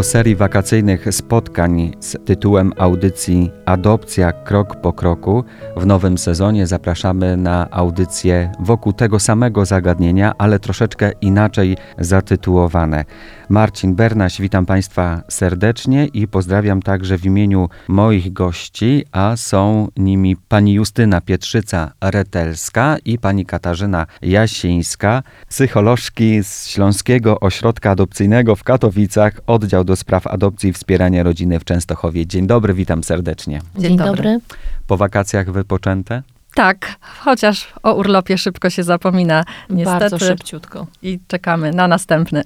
Po serii wakacyjnych spotkań z tytułem audycji Adopcja krok po kroku w nowym sezonie zapraszamy na audycje wokół tego samego zagadnienia, ale troszeczkę inaczej zatytułowane. Marcin Bernaś, witam Państwa serdecznie i pozdrawiam także w imieniu moich gości, a są nimi pani Justyna Pietrzyca-Retelska i pani Katarzyna Jasińska, psycholożki z Śląskiego Ośrodka Adopcyjnego w Katowicach, oddział do spraw adopcji i wspierania rodziny w Częstochowie. Dzień dobry, witam serdecznie. Dzień, dobry. Po wakacjach wypoczęte? Tak, chociaż o urlopie szybko się zapomina, niestety. Bardzo szybciutko. I czekamy na następny.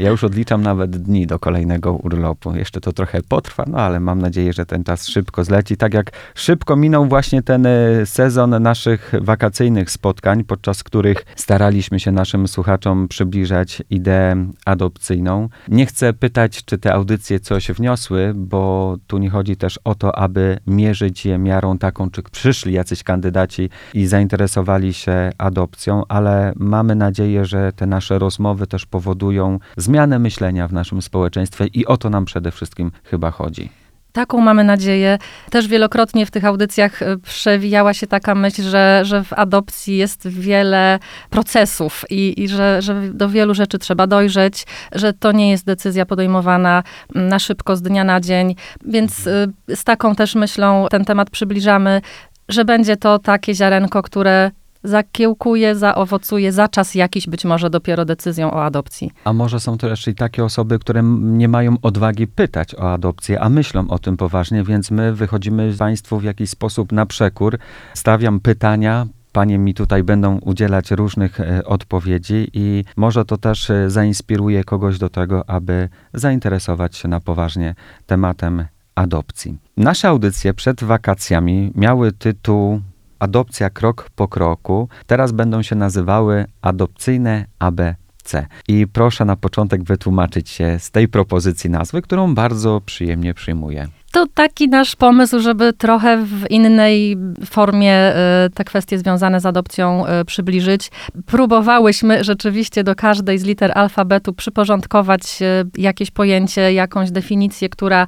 Ja już odliczam nawet dni do kolejnego urlopu. Jeszcze to trochę potrwa, no ale mam nadzieję, że ten czas szybko zleci. Tak jak szybko minął właśnie ten e, sezon naszych wakacyjnych spotkań, podczas których staraliśmy się naszym słuchaczom przybliżać ideę adopcyjną. Nie chcę pytać, czy te audycje coś wniosły, bo tu nie chodzi też o to, aby mierzyć je miarą taką, czy przyszli jacyś kandydaci i zainteresowali się adopcją, ale mamy nadzieję, że te nasze rozmowy też powodują zmianę myślenia w naszym społeczeństwie i o to nam przede wszystkim chyba chodzi. Taką mamy nadzieję. Też wielokrotnie w tych audycjach e, przewijała się taka myśl, że, że w adopcji jest wiele procesów i, i że, że do wielu rzeczy trzeba dojrzeć, że to nie jest decyzja podejmowana na szybko z dnia na dzień. Więc e, z taką też myślą ten temat przybliżamy, że będzie to takie ziarenko, które zakiełkuje, zaowocuje za czas jakiś być może dopiero decyzją o adopcji. A może są to jeszcze i takie osoby, które nie mają odwagi pytać o adopcję, a myślą o tym poważnie, więc my wychodzimy Państwu w jakiś sposób na przekór. Stawiam pytania, Panie mi tutaj będą udzielać różnych e, odpowiedzi i może to też e, zainspiruje kogoś do tego, aby zainteresować się na poważnie tematem adopcji. Nasze audycje przed wakacjami miały tytuł Adopcja krok po kroku. Teraz będą się nazywały adopcyjne ABC. I proszę na początek wytłumaczyć się z tej propozycji nazwy, którą bardzo przyjemnie przyjmuję. To taki nasz pomysł, żeby trochę w innej formie e, te kwestie związane z adopcją e, przybliżyć. Próbowałyśmy rzeczywiście do każdej z liter alfabetu przyporządkować e, jakieś pojęcie, jakąś definicję, która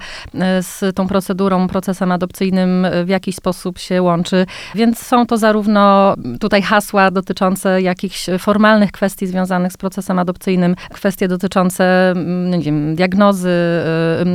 z tą procedurą, procesem adopcyjnym w jakiś sposób się łączy. Więc są to zarówno tutaj hasła dotyczące jakichś formalnych kwestii związanych z procesem adopcyjnym, kwestie dotyczące, nie wiem, diagnozy,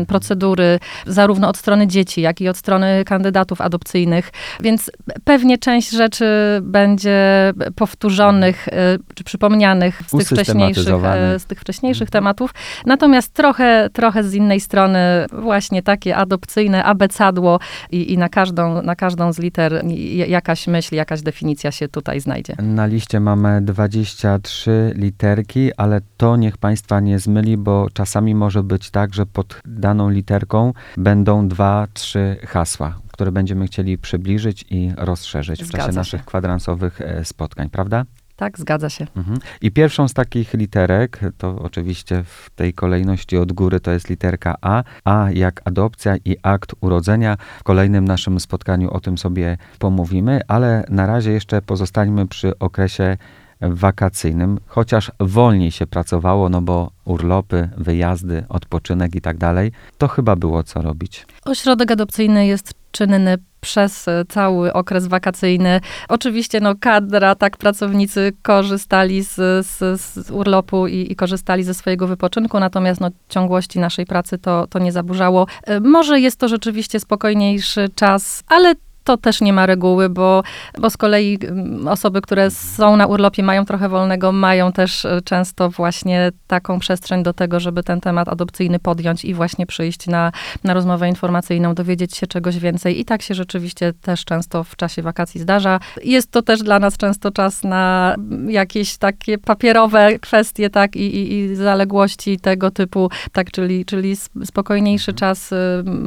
procedury, zarówno od od strony dzieci, jak i od strony kandydatów adopcyjnych. Więc pewnie część rzeczy będzie powtórzonych e, czy przypomnianych z tych wcześniejszych, e, z tych wcześniejszych tematów. Natomiast trochę, trochę z innej strony właśnie takie adopcyjne abecadło i, i na, każdą, na każdą z liter jakaś myśl, jakaś definicja się tutaj znajdzie. Na liście mamy 23 literki, ale to niech Państwa nie zmyli, bo czasami może być tak, że pod daną literką będą dwa, trzy hasła, które będziemy chcieli przybliżyć i rozszerzyć Zgadza w czasie się. naszych kwadransowych e, spotkań, prawda? Tak, zgadza się. Mhm. I pierwszą z takich literek, to oczywiście w tej kolejności od góry to jest literka A. A jak adopcja i akt urodzenia. W kolejnym naszym spotkaniu o tym sobie pomówimy, ale na razie jeszcze pozostańmy przy okresie wakacyjnym, chociaż wolniej się pracowało, no bo urlopy, wyjazdy, odpoczynek i tak dalej, to chyba było co robić. Ośrodek adopcyjny jest czynny przez e, cały okres wakacyjny. Oczywiście no, kadra, tak, pracownicy korzystali z, z, z urlopu i, i, korzystali ze swojego wypoczynku, natomiast no, ciągłości naszej pracy to, to nie zaburzało. E, może jest to rzeczywiście spokojniejszy czas, ale to też nie ma reguły, bo, bo z kolei mm, osoby, które są na urlopie, mają trochę wolnego, mają też e, często właśnie taką przestrzeń do tego, żeby ten temat adopcyjny podjąć i właśnie przyjść na, na rozmowę informacyjną, dowiedzieć się czegoś więcej. I tak się rzeczywiście też często w czasie wakacji zdarza. Jest to też dla nas często czas na jakieś takie papierowe kwestie, tak, i, i, i zaległości tego typu, tak, czyli, czyli spokojniejszy mhm. czas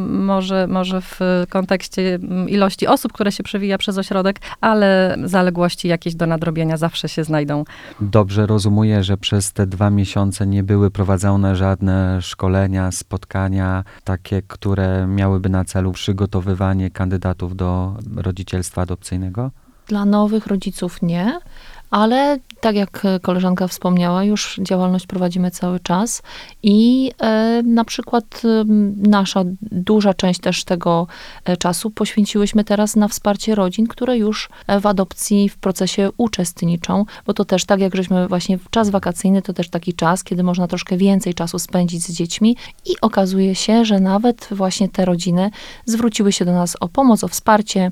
może, może w kontekście ilości osób, które się przewija przez ośrodek, ale zaległości jakieś do nadrobienia zawsze się znajdą. Dobrze rozumuję, że przez te dwa miesiące nie były prowadzone żadne szkolenia, spotkania, takie, które miałyby na celu przygotowywanie kandydatów do rodzicielstwa adopcyjnego? Dla nowych rodziców nie ale tak jak koleżanka wspomniała, już działalność prowadzimy cały czas i e, na przykład nasza duża część też tego e, czasu poświęciłyśmy teraz na wsparcie rodzin, które już e, w adopcji w procesie uczestniczą, bo to też tak jak żeśmy właśnie w czas wakacyjny, to też taki czas, kiedy można troszkę więcej czasu spędzić z dziećmi i okazuje się, że nawet właśnie te rodziny zwróciły się do nas o pomoc, o wsparcie,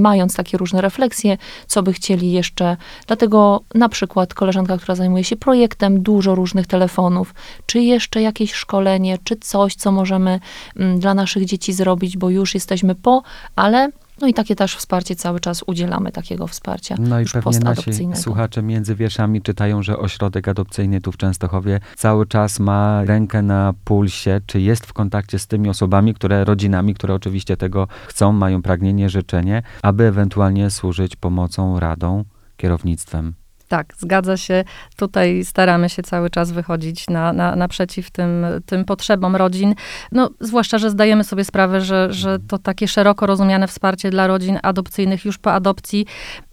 mając takie różne refleksje, co by chcieli jeszcze. Dlatego na przykład koleżanka, która zajmuje się projektem, dużo różnych telefonów, czy jeszcze jakieś szkolenie, czy coś, co możemy mm, dla naszych dzieci zrobić, bo już jesteśmy po, ale no i takie też wsparcie cały czas udzielamy takiego wsparcia. No i pewnie nasi słuchacze między wierszami czytają, że ośrodek adopcyjny tu w Częstochowie cały czas ma rękę na pulsie, czy jest w kontakcie z tymi osobami, które, rodzinami, które oczywiście tego chcą, mają pragnienie, życzenie, aby ewentualnie służyć pomocą, radą, kierownictwem. Tak, zgadza się. Tutaj staramy się cały czas wychodzić na, na, naprzeciw tym, tym potrzebom rodzin. No, zwłaszcza, że zdajemy sobie sprawę, że, że to takie szeroko rozumiane wsparcie dla rodzin adopcyjnych już po adopcji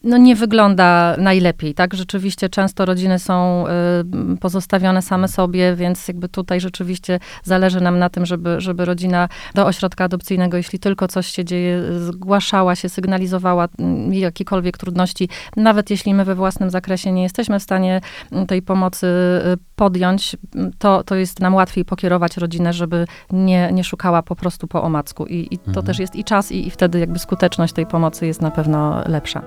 no, nie wygląda najlepiej. Tak, rzeczywiście często rodziny są y, pozostawione same sobie, więc jakby tutaj rzeczywiście zależy nam na tym, żeby, żeby rodzina do ośrodka adopcyjnego, jeśli tylko coś się dzieje, zgłaszała się, sygnalizowała mm, jakiekolwiek trudności, nawet jeśli my we własnym zakresie nie jesteśmy w stanie mm, tej pomocy y, podjąć, mm, to, to jest nam łatwiej pokierować rodzinę, żeby nie, nie szukała po prostu po omacku. I, i to Mhm. też jest i czas, i, i wtedy jakby skuteczność tej pomocy jest na pewno lepsza.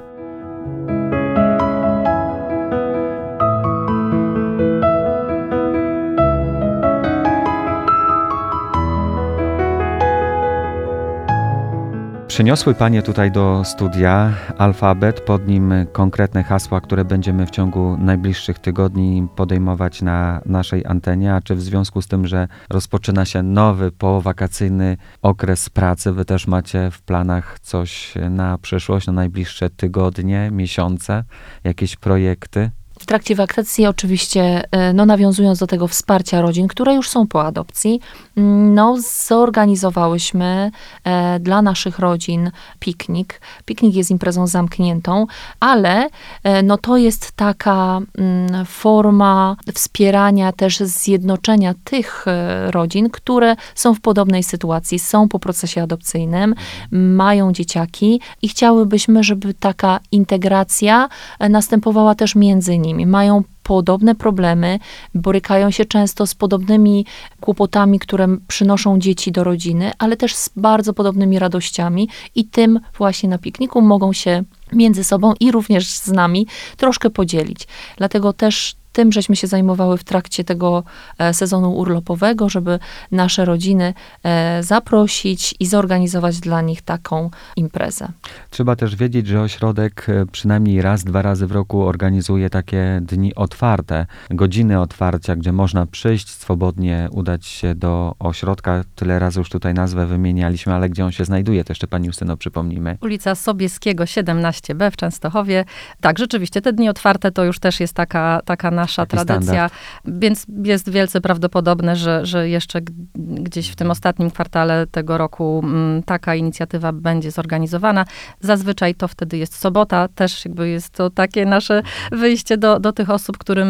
Przyniosły Panie tutaj do studia alfabet, pod nim konkretne hasła, które będziemy w ciągu najbliższych tygodni podejmować na naszej antenie. A czy w związku z tym, że rozpoczyna się nowy powakacyjny okres pracy, Wy też macie w planach coś na przyszłość, na najbliższe tygodnie, miesiące, jakieś projekty? W trakcie wakacji oczywiście, e, no nawiązując do tego wsparcia rodzin, które już są po adopcji, mm, no zorganizowałyśmy e, dla naszych rodzin piknik. Piknik jest imprezą zamkniętą, ale e, no to jest taka mm, forma wspierania też zjednoczenia tych rodzin, które są w podobnej sytuacji, są po procesie adopcyjnym, mają dzieciaki i chciałybyśmy, żeby taka integracja następowała też między nimi. Mają podobne problemy, borykają się często z podobnymi kłopotami, które przynoszą dzieci do rodziny, ale też z bardzo podobnymi radościami i tym właśnie na pikniku mogą się między sobą i również z nami troszkę podzielić. Dlatego też tym żeśmy się zajmowały w trakcie tego e, sezonu urlopowego, żeby nasze rodziny e, zaprosić i zorganizować dla nich taką imprezę. Trzeba też wiedzieć, że ośrodek e, przynajmniej raz, dwa razy w roku organizuje takie dni otwarte, godziny otwarcia, gdzie można przyjść, swobodnie udać się do ośrodka. Tyle razy już tutaj nazwę wymienialiśmy, ale gdzie on się znajduje, to jeszcze pani Justyno przypomnijmy. Ulica Sobieskiego 17b w Częstochowie. Tak, rzeczywiście, te dni otwarte to już też jest taka, taka nasza Taki tradycja, więc jest wielce prawdopodobne, że, że jeszcze gdzieś w tym ostatnim kwartale tego roku mm, taka inicjatywa będzie zorganizowana. Zazwyczaj to wtedy jest sobota, też jakby jest to takie nasze wyjście do, do tych osób, którym,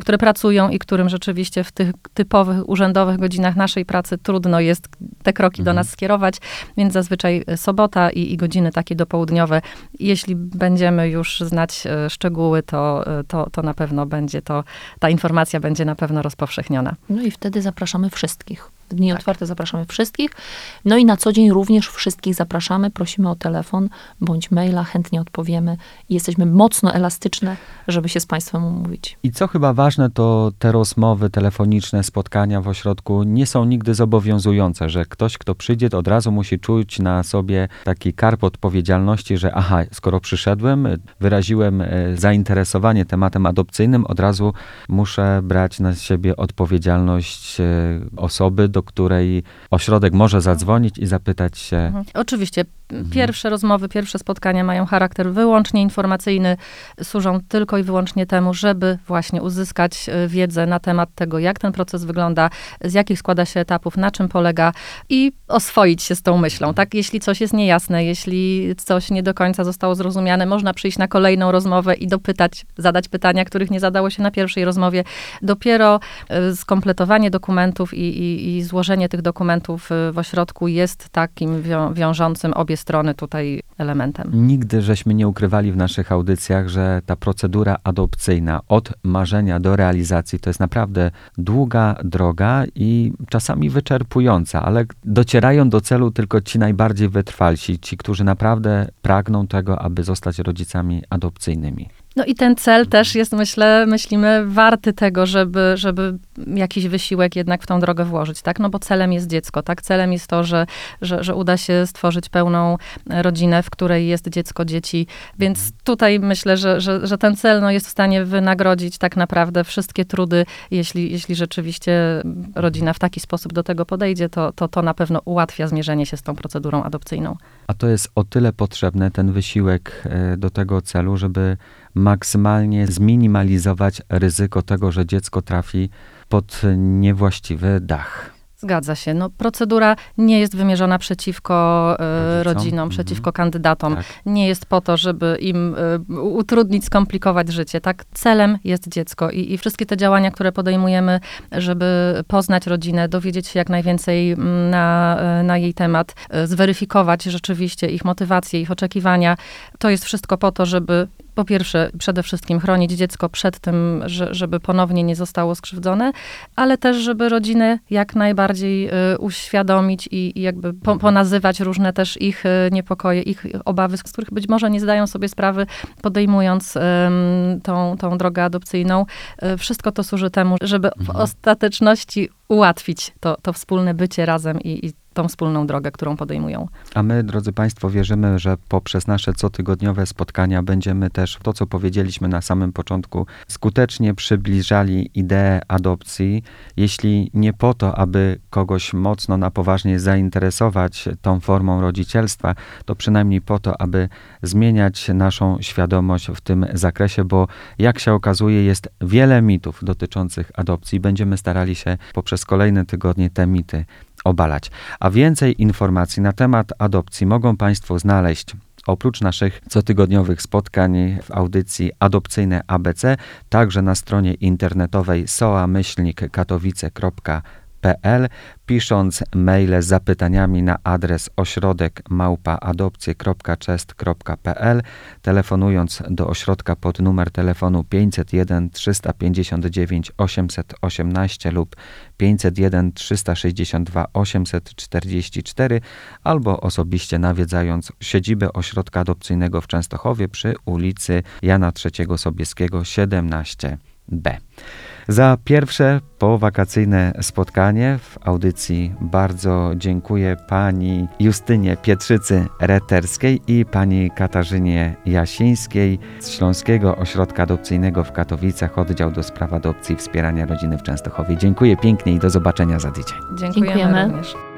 które pracują i którym rzeczywiście w tych typowych, urzędowych godzinach naszej pracy trudno jest te kroki do Mhm. nas skierować, więc zazwyczaj e, sobota i, i godziny takie dopołudniowe. Jeśli będziemy już znać e, szczegóły, to, e, to, to na pewno będzie to, ta informacja będzie na pewno rozpowszechniona. No i wtedy zapraszamy wszystkich. Dni otwarte zapraszamy wszystkich. No i na co dzień również wszystkich zapraszamy. Prosimy o telefon bądź maila, chętnie odpowiemy. Jesteśmy mocno elastyczne, żeby się z Państwem umówić. I co chyba ważne, to te rozmowy telefoniczne, spotkania w ośrodku nie są nigdy zobowiązujące, że ktoś, kto przyjdzie, od razu musi czuć na sobie taki karp odpowiedzialności, że aha, skoro przyszedłem, wyraziłem e, zainteresowanie tematem adopcyjnym, od razu muszę brać na siebie odpowiedzialność e, osoby, do do której ośrodek może zadzwonić i zapytać się, Mhm. Oczywiście, Mhm. pierwsze rozmowy, pierwsze spotkania mają charakter wyłącznie informacyjny, służą tylko i wyłącznie temu, żeby właśnie uzyskać e, wiedzę na temat tego, jak ten proces wygląda, z jakich składa się etapów, na czym polega i oswoić się z tą myślą. Tak, jeśli coś jest niejasne, jeśli coś nie do końca zostało zrozumiane, można przyjść na kolejną rozmowę i dopytać, zadać pytania, których nie zadało się na pierwszej rozmowie. Dopiero e, skompletowanie dokumentów i, i, i złożenie tych dokumentów e, w ośrodku jest takim wią, wiążącym obie strony tutaj elementem. Nigdy żeśmy nie ukrywali w naszych audycjach, że ta procedura adopcyjna od marzenia do realizacji to jest naprawdę długa droga i czasami wyczerpująca, ale docierają do celu tylko ci najbardziej wytrwalsi, ci, którzy naprawdę pragną tego, aby zostać rodzicami adopcyjnymi. No i ten cel też jest, myślę, myślimy, warty tego, żeby, żeby jakiś wysiłek jednak w tą drogę włożyć, tak? No bo celem jest dziecko, tak? Celem jest to, że, że, że uda się stworzyć pełną rodzinę, w której jest dziecko, dzieci, więc tutaj myślę, że, że, że ten cel no, jest w stanie wynagrodzić tak naprawdę wszystkie trudy, jeśli, jeśli rzeczywiście rodzina w taki sposób do tego podejdzie, to, to to na pewno ułatwia zmierzenie się z tą procedurą adopcyjną. A to jest o tyle potrzebne, ten wysiłek e, do tego celu, żeby maksymalnie zminimalizować ryzyko tego, że dziecko trafi pod niewłaściwy dach. Zgadza się. No, procedura nie jest wymierzona przeciwko e, Rodzicom. rodzinom, Mhm. przeciwko kandydatom. Tak. Nie jest po to, żeby im e, utrudnić, skomplikować życie. Tak, celem jest dziecko i, i wszystkie te działania, które podejmujemy, żeby poznać rodzinę, dowiedzieć się jak najwięcej mm, na, e, na jej temat, zweryfikować rzeczywiście ich motywacje, ich oczekiwania, to jest wszystko po to, żeby po pierwsze, przede wszystkim chronić dziecko przed tym, że, żeby ponownie nie zostało skrzywdzone, ale też, żeby rodzinę jak najbardziej y, uświadomić i, i jakby po, ponazywać różne też ich y, niepokoje, ich obawy, z których być może nie zdają sobie sprawy, podejmując tą, tą drogę adopcyjną. Y, wszystko to służy temu, żeby w Mhm. ostateczności ułatwić to, to wspólne bycie razem i, i tą wspólną drogę, którą podejmują. A my, drodzy Państwo, wierzymy, że poprzez nasze cotygodniowe spotkania będziemy też to, co powiedzieliśmy na samym początku, skutecznie przybliżali ideę adopcji. Jeśli nie po to, aby kogoś mocno na poważnie zainteresować tą formą rodzicielstwa, to przynajmniej po to, aby zmieniać naszą świadomość w tym zakresie, bo jak się okazuje, jest wiele mitów dotyczących adopcji. Będziemy starali się poprzez kolejne tygodnie te mity obalać. A więcej informacji na temat adopcji mogą Państwo znaleźć oprócz naszych cotygodniowych spotkań w audycji Adopcyjne ABC, także na stronie internetowej pisząc maile z zapytaniami na adres ośrodek małpaadopcje.chest.pl, telefonując do ośrodka pod numer telefonu 501 359 818 lub 501 362 844 albo osobiście nawiedzając siedzibę ośrodka adopcyjnego w Częstochowie przy ulicy Jana III Sobieskiego 17b. Za pierwsze powakacyjne spotkanie w audycji bardzo dziękuję pani Justynie Pietrzycy-Reterskiej i pani Katarzynie Jasińskiej z Śląskiego Ośrodka Adopcyjnego w Katowicach, oddział do spraw adopcji i wspierania rodziny w Częstochowie. Dziękuję pięknie i do zobaczenia za tydzień. Dziękujemy, Dziękujemy. również.